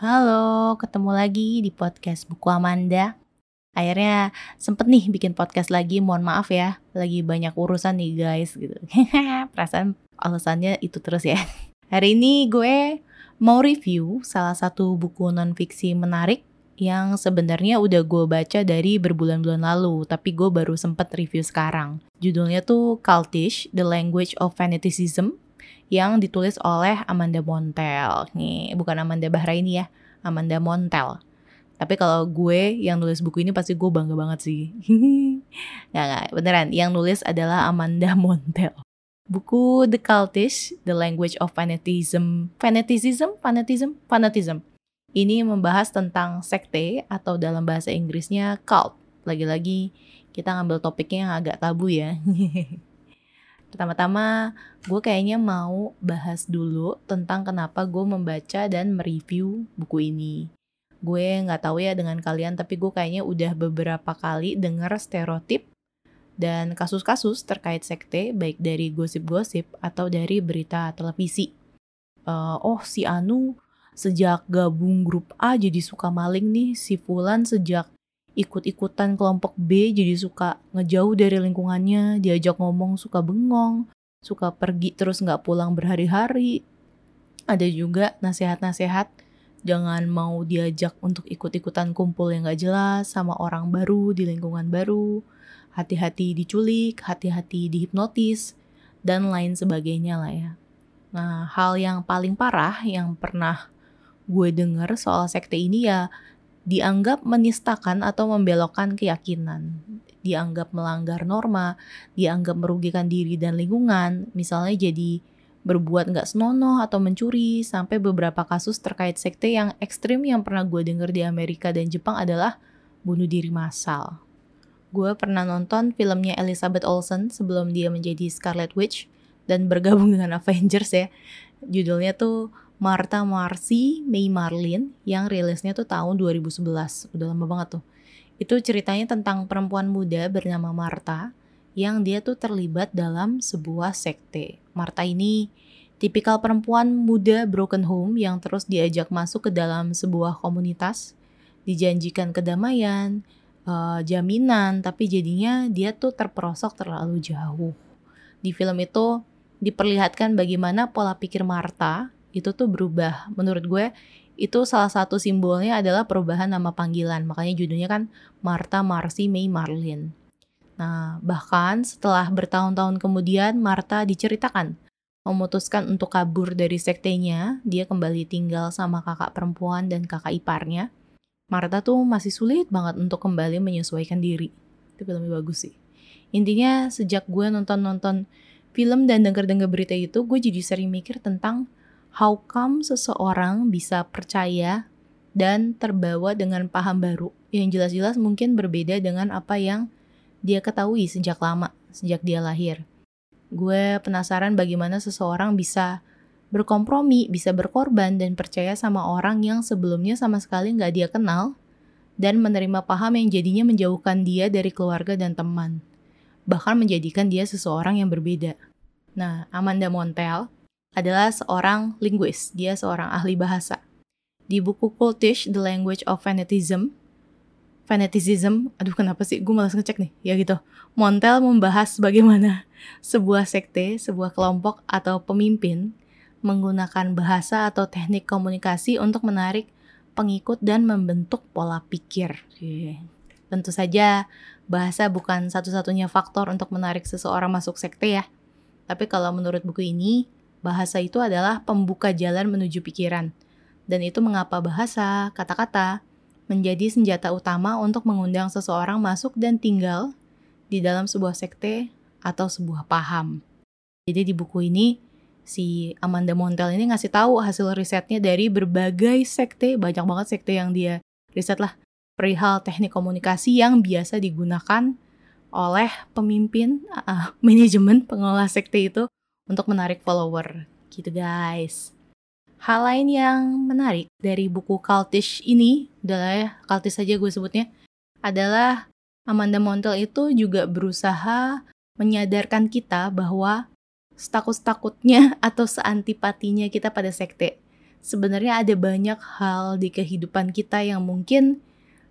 Halo, ketemu lagi di podcast Buku Amanda. Akhirnya sempet nih bikin podcast lagi, mohon maaf ya. Lagi banyak urusan nih guys gitu. Perasaan alasannya itu terus ya. Hari ini gue mau review salah satu buku non-fiksi menarik yang sebenarnya udah gue baca dari berbulan-bulan lalu, tapi gue baru sempet review sekarang. Judulnya tuh Cultish, The Language of Fanaticism, yang ditulis oleh Amanda Montel. Nih, bukan Amanda Bahraini ya, Amanda Montel. Tapi kalau gue yang nulis buku ini pasti gue bangga banget sih. nggak, nggak, beneran. Yang nulis adalah Amanda Montel. Buku The Cultish, The Language of Fanatism. Fanaticism? Fanatism? Fanatism. Ini membahas tentang sekte atau dalam bahasa Inggrisnya cult. Lagi-lagi kita ngambil topiknya yang agak tabu ya. Pertama-tama, gue kayaknya mau bahas dulu tentang kenapa gue membaca dan mereview buku ini gue nggak tahu ya dengan kalian tapi gue kayaknya udah beberapa kali denger stereotip dan kasus-kasus terkait sekte baik dari gosip-gosip atau dari berita televisi. Uh, oh si Anu sejak gabung grup A jadi suka maling nih, si Fulan sejak ikut-ikutan kelompok B jadi suka ngejauh dari lingkungannya, diajak ngomong suka bengong, suka pergi terus nggak pulang berhari-hari. Ada juga nasihat-nasihat jangan mau diajak untuk ikut-ikutan kumpul yang gak jelas sama orang baru di lingkungan baru, hati-hati diculik, hati-hati dihipnotis, dan lain sebagainya lah ya. Nah, hal yang paling parah yang pernah gue denger soal sekte ini ya dianggap menistakan atau membelokkan keyakinan, dianggap melanggar norma, dianggap merugikan diri dan lingkungan, misalnya jadi berbuat nggak senonoh atau mencuri, sampai beberapa kasus terkait sekte yang ekstrim yang pernah gue denger di Amerika dan Jepang adalah bunuh diri massal. Gue pernah nonton filmnya Elizabeth Olsen sebelum dia menjadi Scarlet Witch dan bergabung dengan Avengers ya. Judulnya tuh Martha Marcy May Marlin yang rilisnya tuh tahun 2011. Udah lama banget tuh. Itu ceritanya tentang perempuan muda bernama Martha yang dia tuh terlibat dalam sebuah sekte. Marta ini tipikal perempuan muda broken home yang terus diajak masuk ke dalam sebuah komunitas, dijanjikan kedamaian, uh, jaminan, tapi jadinya dia tuh terperosok terlalu jauh. Di film itu diperlihatkan bagaimana pola pikir Marta itu tuh berubah. Menurut gue itu salah satu simbolnya adalah perubahan nama panggilan. Makanya judulnya kan Marta Marcy May Marlin. Nah, bahkan setelah bertahun-tahun kemudian Marta diceritakan memutuskan untuk kabur dari sektenya, dia kembali tinggal sama kakak perempuan dan kakak iparnya. Marta tuh masih sulit banget untuk kembali menyesuaikan diri. Itu filmnya bagus sih. Intinya sejak gue nonton-nonton film dan denger-denger berita itu, gue jadi sering mikir tentang how come seseorang bisa percaya dan terbawa dengan paham baru yang jelas-jelas mungkin berbeda dengan apa yang dia ketahui sejak lama, sejak dia lahir. Gue penasaran bagaimana seseorang bisa berkompromi, bisa berkorban dan percaya sama orang yang sebelumnya sama sekali nggak dia kenal, dan menerima paham yang jadinya menjauhkan dia dari keluarga dan teman, bahkan menjadikan dia seseorang yang berbeda. Nah, Amanda Montel adalah seorang linguis, dia seorang ahli bahasa. Di buku Cultish, The Language of Fanatism, fanaticism, aduh kenapa sih gue malas ngecek nih, ya gitu. Montel membahas bagaimana sebuah sekte, sebuah kelompok atau pemimpin menggunakan bahasa atau teknik komunikasi untuk menarik pengikut dan membentuk pola pikir. Tentu saja bahasa bukan satu-satunya faktor untuk menarik seseorang masuk sekte ya. Tapi kalau menurut buku ini, bahasa itu adalah pembuka jalan menuju pikiran. Dan itu mengapa bahasa, kata-kata, menjadi senjata utama untuk mengundang seseorang masuk dan tinggal di dalam sebuah sekte atau sebuah paham. Jadi di buku ini si Amanda Montel ini ngasih tahu hasil risetnya dari berbagai sekte, banyak banget sekte yang dia riset lah perihal teknik komunikasi yang biasa digunakan oleh pemimpin, uh, manajemen pengelola sekte itu untuk menarik follower gitu guys. Hal lain yang menarik dari buku Cultish ini adalah ya, Cultish saja gue sebutnya, adalah Amanda Montel itu juga berusaha menyadarkan kita bahwa setakut-takutnya atau seantipatinya kita pada sekte. sebenarnya ada banyak hal di kehidupan kita yang mungkin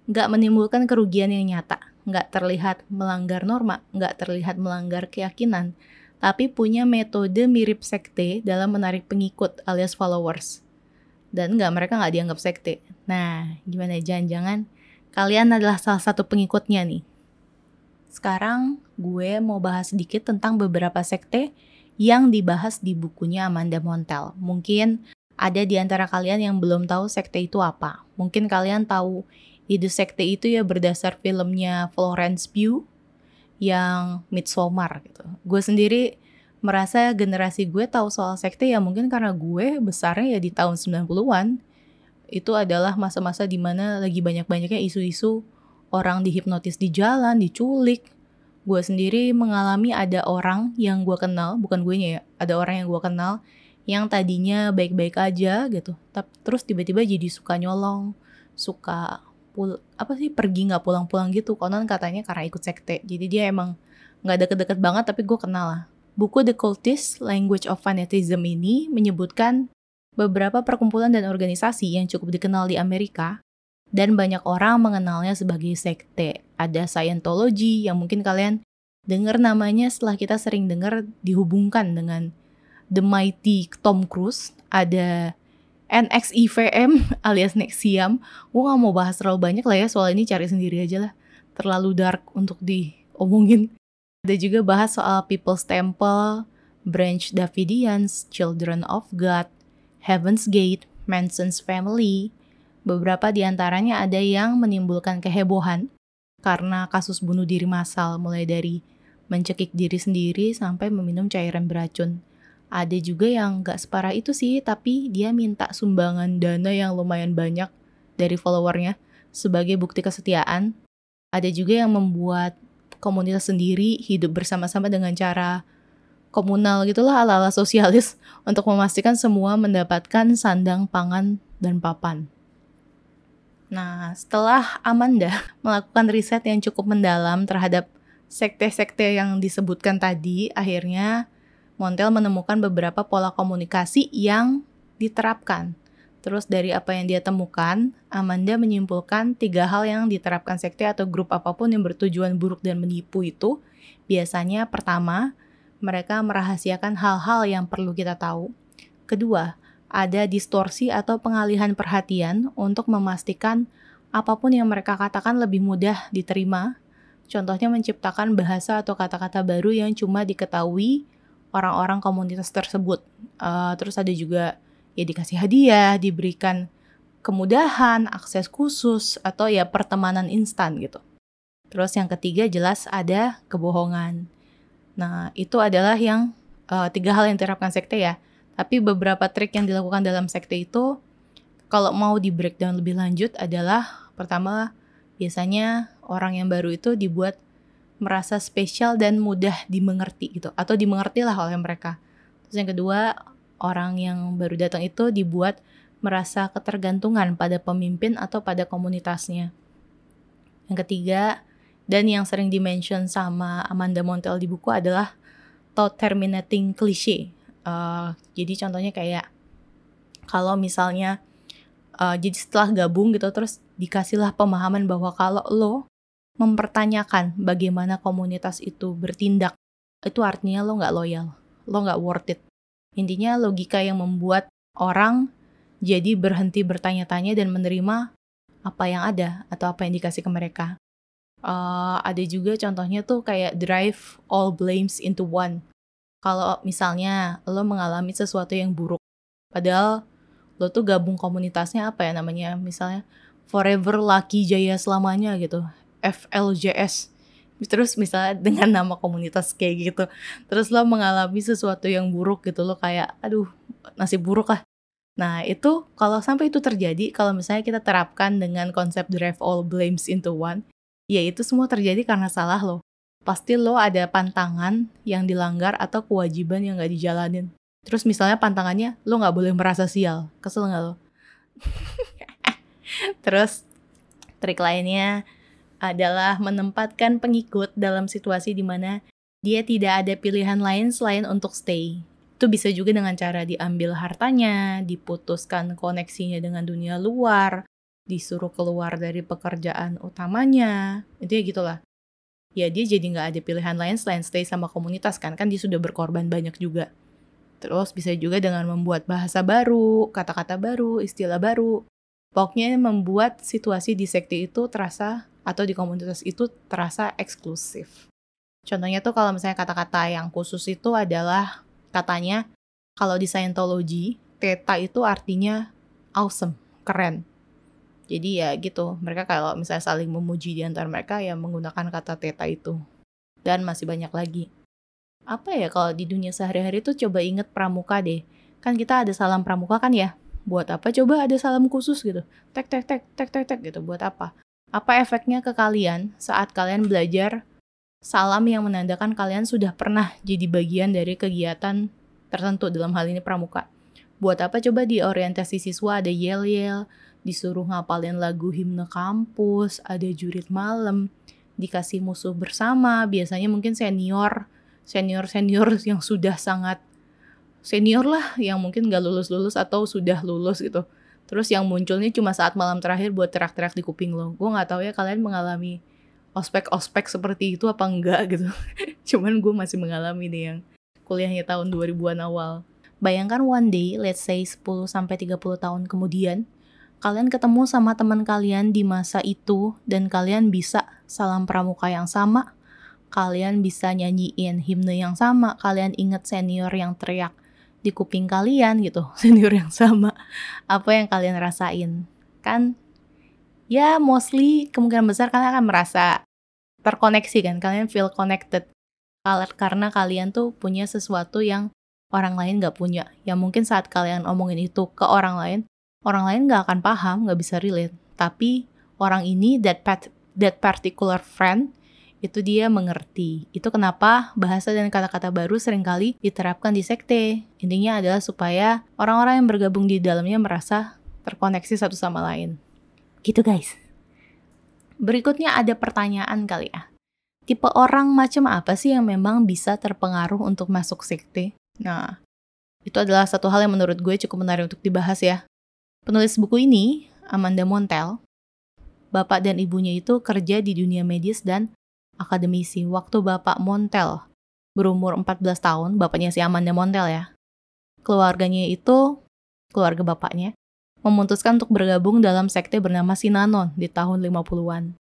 nggak menimbulkan kerugian yang nyata, nggak terlihat melanggar norma, nggak terlihat melanggar keyakinan, tapi punya metode mirip sekte dalam menarik pengikut alias followers. Dan nggak mereka nggak dianggap sekte. Nah, gimana jangan-jangan kalian adalah salah satu pengikutnya nih. Sekarang gue mau bahas sedikit tentang beberapa sekte yang dibahas di bukunya Amanda Montel. Mungkin ada di antara kalian yang belum tahu sekte itu apa. Mungkin kalian tahu ide sekte itu ya berdasar filmnya Florence Pugh yang Midsommar gitu. Gue sendiri merasa generasi gue tahu soal sekte ya mungkin karena gue besarnya ya di tahun 90-an. Itu adalah masa-masa di mana lagi banyak-banyaknya isu-isu orang dihipnotis di jalan, diculik. Gue sendiri mengalami ada orang yang gue kenal, bukan gue ya, ada orang yang gue kenal yang tadinya baik-baik aja gitu, tapi terus tiba-tiba jadi suka nyolong, suka pul apa sih pergi nggak pulang-pulang gitu, konon katanya karena ikut sekte. Jadi dia emang nggak deket-deket banget, tapi gue kenal lah. Buku The Cultist Language of Fanatism ini menyebutkan beberapa perkumpulan dan organisasi yang cukup dikenal di Amerika dan banyak orang mengenalnya sebagai sekte. Ada Scientology yang mungkin kalian dengar namanya setelah kita sering dengar dihubungkan dengan The Mighty Tom Cruise. Ada NXIVM alias Nexium. Gue gak mau bahas terlalu banyak lah ya soal ini cari sendiri aja lah. Terlalu dark untuk diomongin. Ada juga bahas soal People's Temple, Branch Davidians, Children of God, Heaven's Gate, Manson's Family, Beberapa di antaranya ada yang menimbulkan kehebohan karena kasus bunuh diri massal mulai dari mencekik diri sendiri sampai meminum cairan beracun. Ada juga yang gak separah itu sih, tapi dia minta sumbangan dana yang lumayan banyak dari followernya sebagai bukti kesetiaan. Ada juga yang membuat komunitas sendiri hidup bersama-sama dengan cara komunal gitulah ala-ala sosialis untuk memastikan semua mendapatkan sandang pangan dan papan. Nah, setelah Amanda melakukan riset yang cukup mendalam terhadap sekte-sekte yang disebutkan tadi, akhirnya Montel menemukan beberapa pola komunikasi yang diterapkan. Terus dari apa yang dia temukan, Amanda menyimpulkan tiga hal yang diterapkan sekte atau grup apa pun yang bertujuan buruk dan menipu itu. Biasanya pertama, mereka merahasiakan hal-hal yang perlu kita tahu. Kedua, ada distorsi atau pengalihan perhatian untuk memastikan apa pun yang mereka katakan lebih mudah diterima. Contohnya menciptakan bahasa atau kata-kata baru yang cuma diketahui orang-orang komunitas tersebut. Uh, terus ada juga ya dikasih hadiah, diberikan kemudahan, akses khusus, atau ya pertemanan instan gitu. Terus yang ketiga jelas ada kebohongan. Nah itu adalah yang uh, tiga hal yang diterapkan sekte ya tapi beberapa trik yang dilakukan dalam sekte itu kalau mau di breakdown lebih lanjut adalah pertama biasanya orang yang baru itu dibuat merasa spesial dan mudah dimengerti gitu atau dimengerti lah oleh mereka. Terus yang kedua, orang yang baru datang itu dibuat merasa ketergantungan pada pemimpin atau pada komunitasnya. Yang ketiga, dan yang sering dimention sama Amanda Montel di buku adalah thought terminating cliche Uh, jadi contohnya kayak kalau misalnya uh, jadi setelah gabung gitu terus dikasihlah pemahaman bahwa kalau lo mempertanyakan bagaimana komunitas itu bertindak. Itu artinya lo nggak loyal lo nggak worth it. Intinya logika yang membuat orang jadi berhenti bertanya-tanya dan menerima apa yang ada atau apa yang dikasih ke mereka. Uh, ada juga contohnya tuh kayak drive all blames into one. Kalau misalnya lo mengalami sesuatu yang buruk, padahal lo tuh gabung komunitasnya apa ya namanya, misalnya Forever Lucky Jaya selamanya gitu, FLJS. Terus misalnya dengan nama komunitas kayak gitu, terus lo mengalami sesuatu yang buruk gitu, lo kayak, aduh nasib buruk lah. Nah itu kalau sampai itu terjadi, kalau misalnya kita terapkan dengan konsep drive all blames into one, ya itu semua terjadi karena salah lo pasti lo ada pantangan yang dilanggar atau kewajiban yang gak dijalanin. Terus misalnya pantangannya lo gak boleh merasa sial, kesel gak lo? Terus trik lainnya adalah menempatkan pengikut dalam situasi di mana dia tidak ada pilihan lain selain untuk stay. Itu bisa juga dengan cara diambil hartanya, diputuskan koneksinya dengan dunia luar, disuruh keluar dari pekerjaan utamanya. Itu ya gitulah. Ya dia jadi nggak ada pilihan lain selain stay sama komunitas kan. Kan dia sudah berkorban banyak juga. Terus bisa juga dengan membuat bahasa baru, kata-kata baru, istilah baru. Pokoknya membuat situasi di sekte itu terasa atau di komunitas itu terasa eksklusif. Contohnya tuh kalau misalnya kata-kata yang khusus itu adalah Katanya, kalau di Scientology, theta itu artinya awesome, keren. Jadi ya gitu, mereka kalau misalnya saling memuji di antara mereka ya menggunakan kata theta itu. Dan masih banyak lagi. Apa ya kalau di dunia sehari-hari tuh coba inget pramuka deh. Kan kita ada salam pramuka kan ya? Buat apa coba ada salam khusus gitu? Tek tek tek tek tek tek gitu, buat apa? Apa efeknya ke kalian saat kalian belajar salam yang menandakan kalian sudah pernah jadi bagian dari kegiatan tertentu dalam hal ini pramuka. Buat apa coba di orientasi siswa ada yel-yel, disuruh ngapalin lagu himne kampus, ada jurit malam, dikasih musuh bersama, biasanya mungkin senior, senior-senior yang sudah sangat senior lah, yang mungkin gak lulus-lulus atau sudah lulus gitu. Terus yang munculnya cuma saat malam terakhir buat terak-terak di kuping lo. Gue gak tahu ya kalian mengalami ospek-ospek seperti itu apa enggak gitu. Cuman gue masih mengalami nih yang kuliahnya tahun 2000-an awal. Bayangkan one day, let's say 10 sampai 30 tahun kemudian, kalian ketemu sama teman kalian di masa itu dan kalian bisa salam pramuka yang sama, kalian bisa nyanyiin himne yang sama, kalian inget senior yang teriak di kuping kalian gitu, senior yang sama. Apa yang kalian rasain? Kan ya mostly kemungkinan besar kalian akan merasa terkoneksi kan, kalian feel connected. Karena kalian tuh punya sesuatu yang orang lain gak punya. Yang mungkin saat kalian omongin itu ke orang lain, orang lain gak akan paham, gak bisa relate. Tapi orang ini, that, that particular friend, itu dia mengerti. Itu kenapa bahasa dan kata-kata baru sering kali diterapkan di sekte. Intinya adalah supaya orang-orang yang bergabung di dalamnya merasa terkoneksi satu sama lain. Gitu guys. Berikutnya ada pertanyaan kali ya. Tipe orang macam apa sih yang memang bisa terpengaruh untuk masuk sekte? Nah, itu adalah satu hal yang menurut gue cukup menarik untuk dibahas ya. Penulis buku ini, Amanda Montel, bapak dan ibunya itu kerja di dunia medis dan akademisi. Waktu bapak Montel berumur 14 tahun, bapaknya si Amanda Montel ya, keluarganya itu, keluarga bapaknya, memutuskan untuk bergabung dalam sekte bernama Sinanon di tahun 50-an.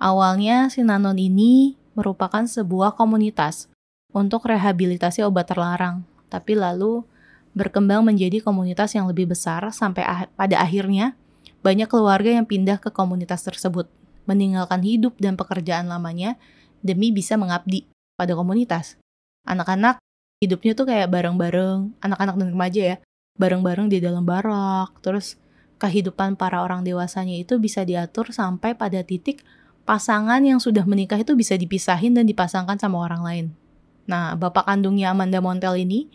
Awalnya Sinanon ini merupakan sebuah komunitas untuk rehabilitasi obat terlarang, tapi lalu berkembang menjadi komunitas yang lebih besar sampai ah pada akhirnya banyak keluarga yang pindah ke komunitas tersebut, meninggalkan hidup dan pekerjaan lamanya demi bisa mengabdi pada komunitas. Anak-anak hidupnya tuh kayak bareng-bareng, anak-anak dan remaja ya, bareng-bareng di dalam barak. Terus kehidupan para orang dewasanya itu bisa diatur sampai pada titik pasangan yang sudah menikah itu bisa dipisahin dan dipasangkan sama orang lain. Nah, bapak kandungnya Amanda Montel ini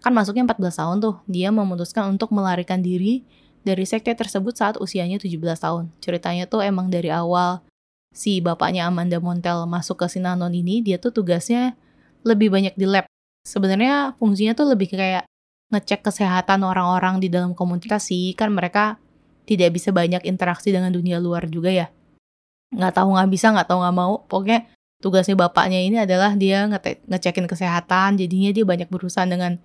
kan masuknya 14 tahun tuh. Dia memutuskan untuk melarikan diri dari sekte tersebut saat usianya 17 tahun. Ceritanya tuh emang dari awal si bapaknya Amanda Montel masuk ke Sinanon ini, dia tuh tugasnya lebih banyak di lab. Sebenarnya fungsinya tuh lebih kayak ngecek kesehatan orang-orang di dalam komunitas sih kan mereka tidak bisa banyak interaksi dengan dunia luar juga ya nggak tahu nggak bisa nggak tahu nggak mau pokoknya tugasnya bapaknya ini adalah dia nge ngecekin kesehatan jadinya dia banyak berurusan dengan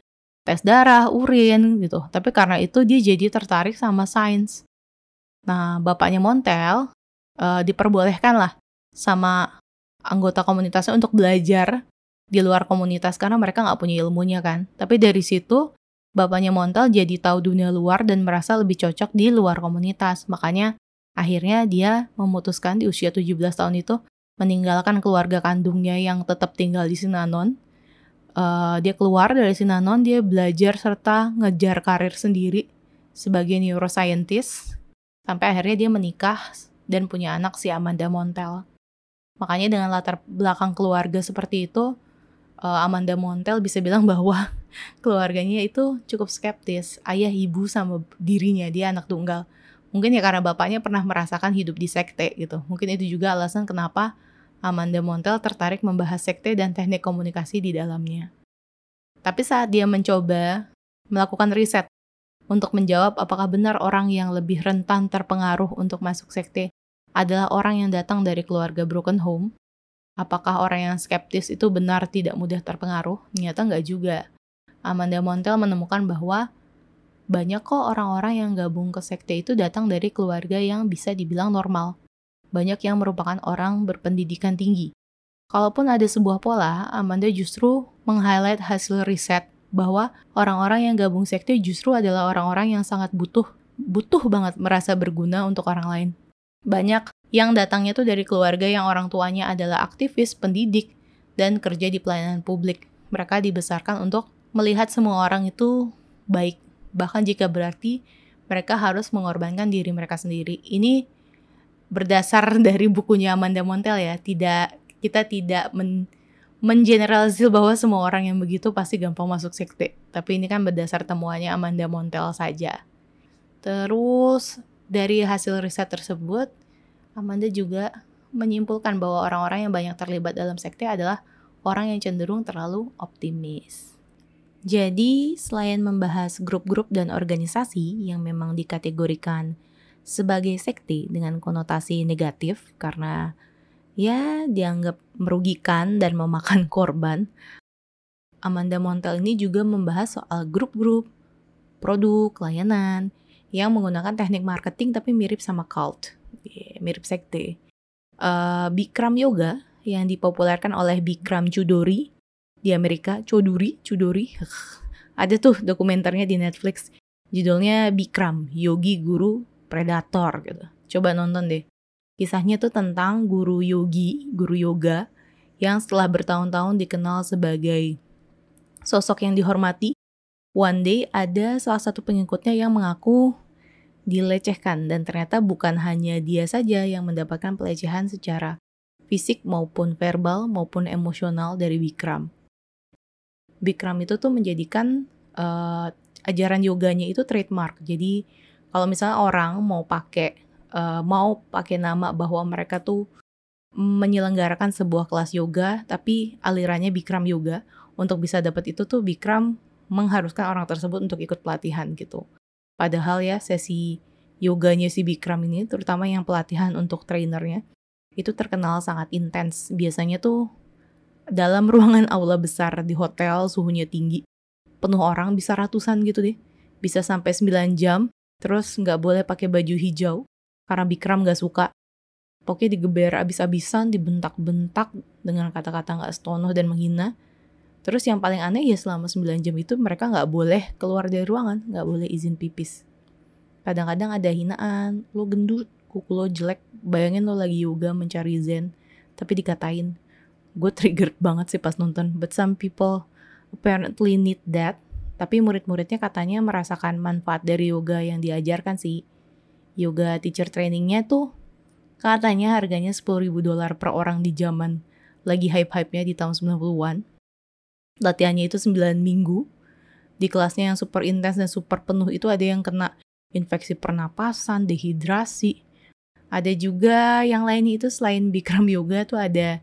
tes darah urin gitu tapi karena itu dia jadi tertarik sama sains nah bapaknya Montel uh, diperbolehkan lah sama anggota komunitasnya untuk belajar di luar komunitas karena mereka nggak punya ilmunya kan tapi dari situ bapaknya Montel jadi tahu dunia luar dan merasa lebih cocok di luar komunitas. Makanya akhirnya dia memutuskan di usia 17 tahun itu meninggalkan keluarga kandungnya yang tetap tinggal di Sinanon. Uh, dia keluar dari Sinanon, dia belajar serta ngejar karir sendiri sebagai neuroscientist. Sampai akhirnya dia menikah dan punya anak si Amanda Montel. Makanya dengan latar belakang keluarga seperti itu, uh, Amanda Montel bisa bilang bahwa keluarganya itu cukup skeptis. Ayah, ibu, sama dirinya, dia anak tunggal. Mungkin ya karena bapaknya pernah merasakan hidup di sekte gitu. Mungkin itu juga alasan kenapa Amanda Montel tertarik membahas sekte dan teknik komunikasi di dalamnya. Tapi saat dia mencoba melakukan riset untuk menjawab apakah benar orang yang lebih rentan terpengaruh untuk masuk sekte adalah orang yang datang dari keluarga broken home, apakah orang yang skeptis itu benar tidak mudah terpengaruh? Ternyata nggak juga. Amanda Montel menemukan bahwa banyak kok orang-orang yang gabung ke sekte itu datang dari keluarga yang bisa dibilang normal. Banyak yang merupakan orang berpendidikan tinggi. Kalaupun ada sebuah pola, Amanda justru meng-highlight hasil riset bahwa orang-orang yang gabung sekte justru adalah orang-orang yang sangat butuh, butuh banget merasa berguna untuk orang lain. Banyak yang datangnya tuh dari keluarga yang orang tuanya adalah aktivis, pendidik, dan kerja di pelayanan publik. Mereka dibesarkan untuk melihat semua orang itu baik, bahkan jika berarti mereka harus mengorbankan diri mereka sendiri. Ini berdasar dari bukunya Amanda Montel ya, tidak kita tidak men mengeneralisir bahwa semua orang yang begitu pasti gampang masuk sekte. Tapi ini kan berdasar temuannya Amanda Montel saja. Terus dari hasil riset tersebut, Amanda juga menyimpulkan bahwa orang-orang yang banyak terlibat dalam sekte adalah orang yang cenderung terlalu optimis. Jadi, selain membahas grup-grup dan organisasi yang memang dikategorikan sebagai sekte dengan konotasi negatif karena ya dianggap merugikan dan memakan korban. Amanda Montel ini juga membahas soal grup-grup, produk, layanan yang menggunakan teknik marketing tapi mirip sama cult, yeah, mirip sekte. Uh, Bikram Yoga yang dipopulerkan oleh Bikram Chudori di Amerika, Choduri, Chudori. Ada tuh dokumenternya di Netflix. Judulnya Bikram, Yogi Guru Predator gitu. Coba nonton deh. Kisahnya tuh tentang guru yogi, guru yoga, yang setelah bertahun-tahun dikenal sebagai sosok yang dihormati. One day ada salah satu pengikutnya yang mengaku dilecehkan dan ternyata bukan hanya dia saja yang mendapatkan pelecehan secara fisik maupun verbal maupun emosional dari Bikram. Bikram itu tuh menjadikan uh, ajaran yoganya itu trademark. Jadi kalau misalnya orang mau pakai uh, mau pakai nama bahwa mereka tuh menyelenggarakan sebuah kelas yoga, tapi alirannya Bikram Yoga. Untuk bisa dapat itu tuh Bikram mengharuskan orang tersebut untuk ikut pelatihan gitu. Padahal ya sesi yoganya si Bikram ini, terutama yang pelatihan untuk trainernya, itu terkenal sangat intens. Biasanya tuh dalam ruangan aula besar di hotel suhunya tinggi, penuh orang bisa ratusan gitu deh. Bisa sampai 9 jam, terus nggak boleh pakai baju hijau, karena Bikram gak suka. Pokoknya digeber abis-abisan, dibentak-bentak dengan kata-kata gak setonoh dan menghina. Terus yang paling aneh ya selama 9 jam itu mereka gak boleh keluar dari ruangan, gak boleh izin pipis. Kadang-kadang ada hinaan, lo gendut, kuku lo jelek, bayangin lo lagi yoga mencari zen, tapi dikatain. Gue triggered banget sih pas nonton, but some people apparently need that. Tapi murid-muridnya katanya merasakan manfaat dari yoga yang diajarkan sih yoga teacher trainingnya tuh katanya harganya 10 ribu dolar per orang di zaman lagi hype-hypenya di tahun 90-an. Latihannya itu 9 minggu. Di kelasnya yang super intens dan super penuh itu ada yang kena infeksi pernapasan, dehidrasi. Ada juga yang lain itu selain Bikram Yoga tuh ada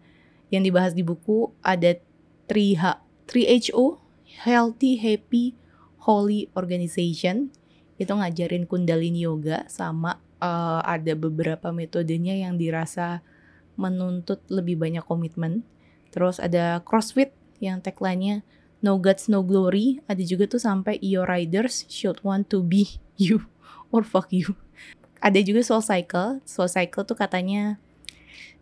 yang dibahas di buku ada 3H, 3HO, Healthy, Happy, Holy Organization itu ngajarin kundalini yoga sama uh, ada beberapa metodenya yang dirasa menuntut lebih banyak komitmen. Terus ada CrossFit yang tagline-nya No Guts No Glory. Ada juga tuh sampai your riders should want to be you or fuck you. Ada juga Soul Cycle. Soul Cycle tuh katanya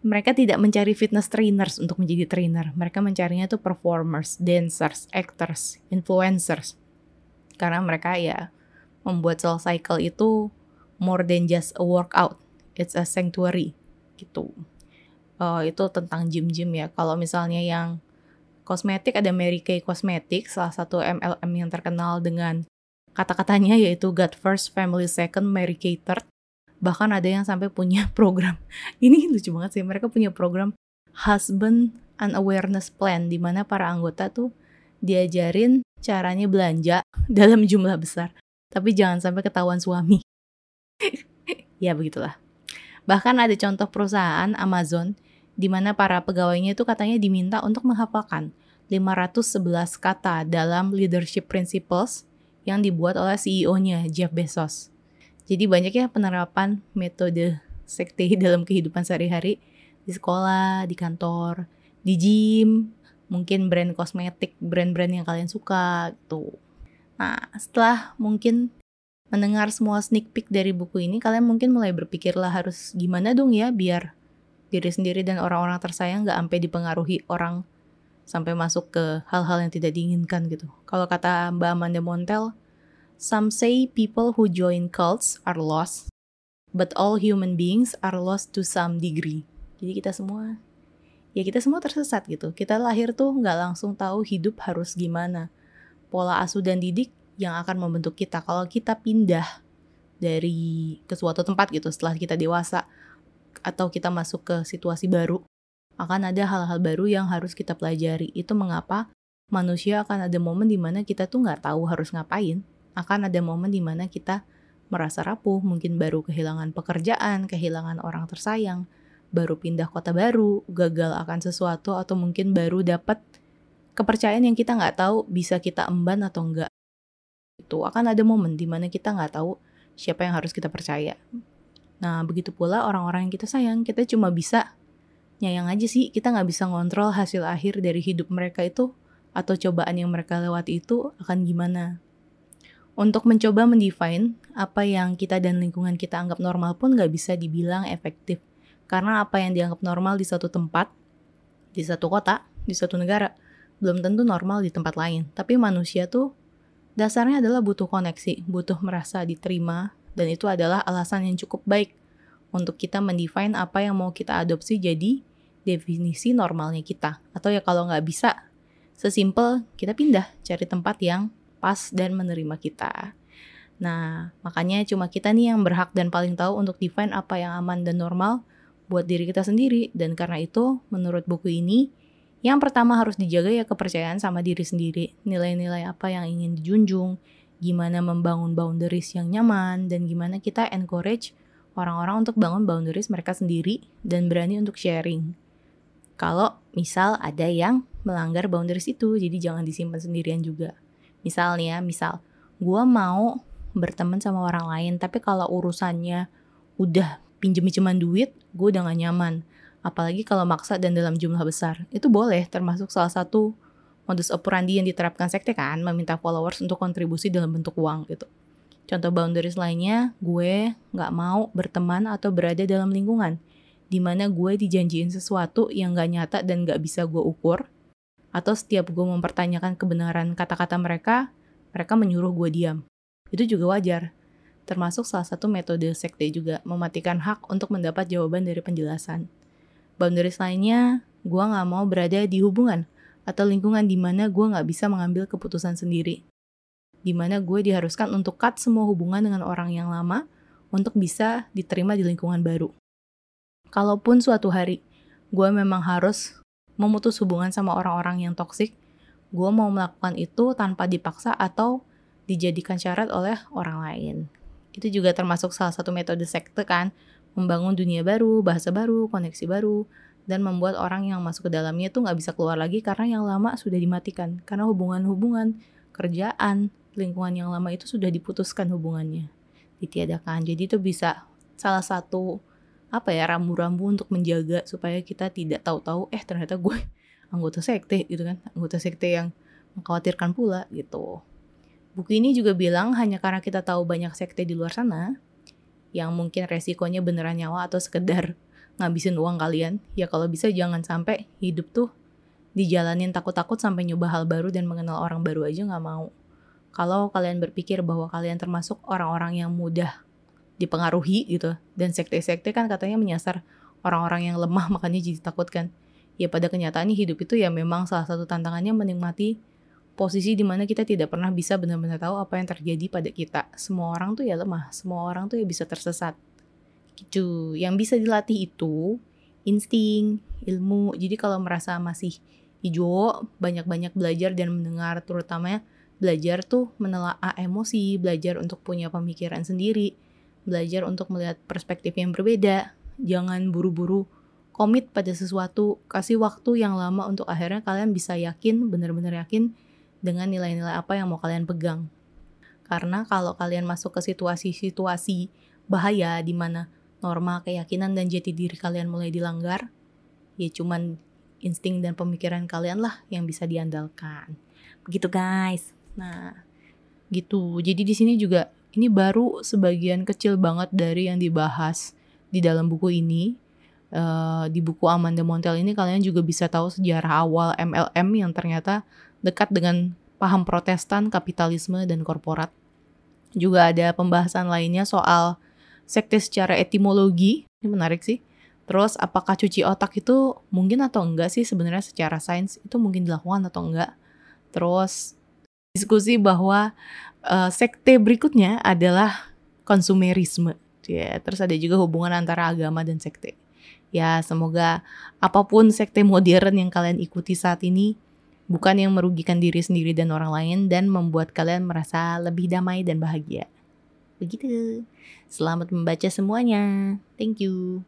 mereka tidak mencari fitness trainers untuk menjadi trainer. Mereka mencarinya tuh performers, dancers, actors, influencers. Karena mereka ya membuat Soul Cycle itu more than just a workout. It's a sanctuary gitu. Uh, itu tentang gym-gym ya. Kalau misalnya yang kosmetik ada Mary Kay Cosmetics, salah satu MLM yang terkenal dengan kata-katanya yaitu God First, Family Second, Mary Kay Third. Bahkan ada yang sampai punya program. Ini lucu banget sih. Mereka punya program Husband and Awareness Plan di mana para anggota tuh diajarin caranya belanja dalam jumlah besar tapi jangan sampai ketahuan suami. ya begitulah. Bahkan ada contoh perusahaan Amazon di mana para pegawainya itu katanya diminta untuk menghafalkan 511 kata dalam Leadership Principles yang dibuat oleh CEO-nya Jeff Bezos. Jadi banyak ya penerapan metode sekte dalam kehidupan sehari-hari di sekolah, di kantor, di gym, mungkin brand kosmetik, brand-brand yang kalian suka gitu. Nah, setelah mungkin mendengar semua sneak peek dari buku ini, kalian mungkin mulai berpikirlah harus gimana dong ya biar diri sendiri dan orang-orang tersayang gak sampai dipengaruhi orang sampai masuk ke hal-hal yang tidak diinginkan gitu. Kalau kata Mbak Amanda Montel, some say people who join cults are lost, but all human beings are lost to some degree. Jadi kita semua, ya kita semua tersesat gitu. Kita lahir tuh nggak langsung tahu hidup harus gimana. Pola asuh dan didik yang akan membentuk kita. Kalau kita pindah dari ke suatu tempat gitu setelah kita dewasa atau kita masuk ke situasi baru, akan ada hal-hal baru yang harus kita pelajari. Itu mengapa manusia akan ada momen di mana kita tuh nggak tahu harus ngapain. Akan ada momen di mana kita merasa rapuh, mungkin baru kehilangan pekerjaan, kehilangan orang tersayang, baru pindah kota baru, gagal akan sesuatu, atau mungkin baru dapat kepercayaan yang kita nggak tahu bisa kita emban atau enggak. Itu akan ada momen di mana kita nggak tahu siapa yang harus kita percaya. Nah, begitu pula orang-orang yang kita sayang, kita cuma bisa nyayang aja sih kita nggak bisa ngontrol hasil akhir dari hidup mereka itu atau cobaan yang mereka lewati itu akan gimana. Untuk mencoba mendefine apa yang kita dan lingkungan kita anggap normal pun nggak bisa dibilang efektif. Karena apa yang dianggap normal di satu tempat, di satu kota, di satu negara, belum tentu normal di tempat lain. Tapi manusia tuh dasarnya adalah butuh koneksi, butuh merasa diterima, dan itu adalah alasan yang cukup baik untuk kita mendefine apa yang mau kita adopsi jadi definisi normalnya kita. Atau ya kalau nggak bisa, sesimpel kita pindah cari tempat yang pas dan menerima kita. Nah, makanya cuma kita nih yang berhak dan paling tahu untuk define apa yang aman dan normal buat diri kita sendiri. Dan karena itu, menurut buku ini, yang pertama harus dijaga ya kepercayaan sama diri sendiri. Nilai-nilai apa yang ingin dijunjung, gimana membangun boundaries yang nyaman, dan gimana kita encourage orang-orang untuk bangun boundaries mereka sendiri dan berani untuk sharing kalau misal ada yang melanggar boundaries itu, jadi jangan disimpan sendirian juga. Misalnya, misal gue mau berteman sama orang lain, tapi kalau urusannya udah pinjem-pinjeman duit, gue udah gak nyaman. Apalagi kalau maksa dan dalam jumlah besar. Itu boleh, termasuk salah satu modus operandi yang diterapkan sekte kan, meminta followers untuk kontribusi dalam bentuk uang gitu. Contoh boundaries lainnya, gue gak mau berteman atau berada dalam lingkungan di mana gue dijanjiin sesuatu yang gak nyata dan gak bisa gue ukur, atau setiap gue mempertanyakan kebenaran kata-kata mereka, mereka menyuruh gue diam. Itu juga wajar. Termasuk salah satu metode sekte juga, mematikan hak untuk mendapat jawaban dari penjelasan. Boundaries lainnya, gue gak mau berada di hubungan atau lingkungan di mana gue gak bisa mengambil keputusan sendiri. Di mana gue diharuskan untuk cut semua hubungan dengan orang yang lama untuk bisa diterima di lingkungan baru kalaupun suatu hari gue memang harus memutus hubungan sama orang-orang yang toksik, gue mau melakukan itu tanpa dipaksa atau dijadikan syarat oleh orang lain. Itu juga termasuk salah satu metode sekte kan, membangun dunia baru, bahasa baru, koneksi baru, dan membuat orang yang masuk ke dalamnya itu nggak bisa keluar lagi karena yang lama sudah dimatikan. Karena hubungan-hubungan, kerjaan, lingkungan yang lama itu sudah diputuskan hubungannya, ditiadakan. Jadi itu bisa salah satu apa ya rambu-rambu untuk menjaga supaya kita tidak tahu-tahu eh ternyata gue anggota sekte gitu kan. Anggota sekte yang mengkhawatirkan pula gitu. Buku ini juga bilang hanya karena kita tahu banyak sekte di luar sana yang mungkin resikonya beneran nyawa atau sekedar ngabisin uang kalian ya kalau bisa jangan sampai hidup tuh dijalanin takut-takut sampai nyoba hal baru dan mengenal orang baru aja nggak mau. Kalau kalian berpikir bahwa kalian termasuk orang-orang yang mudah dipengaruhi gitu. Dan sekte-sekte kan katanya menyasar orang-orang yang lemah makanya jadi takut kan. Ya pada kenyataannya hidup itu ya memang salah satu tantangannya menikmati posisi di mana kita tidak pernah bisa benar-benar tahu apa yang terjadi pada kita. Semua orang tuh ya lemah semua orang tuh ya bisa tersesat. Gitu yang bisa dilatih itu insting ilmu. Jadi kalau merasa masih hijau banyak-banyak belajar dan mendengar terutama belajar tuh menelaah emosi belajar untuk punya pemikiran sendiri belajar untuk melihat perspektif yang berbeda, jangan buru-buru komit pada sesuatu, kasih waktu yang lama untuk akhirnya kalian bisa yakin, benar-benar yakin dengan nilai-nilai apa yang mau kalian pegang. Karena kalau kalian masuk ke situasi-situasi bahaya di mana norma, keyakinan, dan jati diri kalian mulai dilanggar, ya cuman insting dan pemikiran kalian lah yang bisa diandalkan. Begitu guys. Nah, gitu. Jadi di sini juga ini baru sebagian kecil banget dari yang dibahas di dalam buku ini uh, di buku Amanda Montel ini kalian juga bisa tahu sejarah awal MLM yang ternyata dekat dengan paham protestan, kapitalisme, dan korporat. Juga ada pembahasan lainnya soal sekte secara etimologi, ini menarik sih. Terus apakah cuci otak itu mungkin atau enggak sih sebenarnya secara sains itu mungkin dilakukan atau enggak. Terus diskusi bahwa uh, sekte berikutnya adalah konsumerisme. Ya, terus ada juga hubungan antara agama dan sekte. Ya, semoga apa pun sekte modern yang kalian ikuti saat ini bukan yang merugikan diri sendiri dan orang lain dan membuat kalian merasa lebih damai dan bahagia. Begitu. Selamat membaca semuanya. Thank you.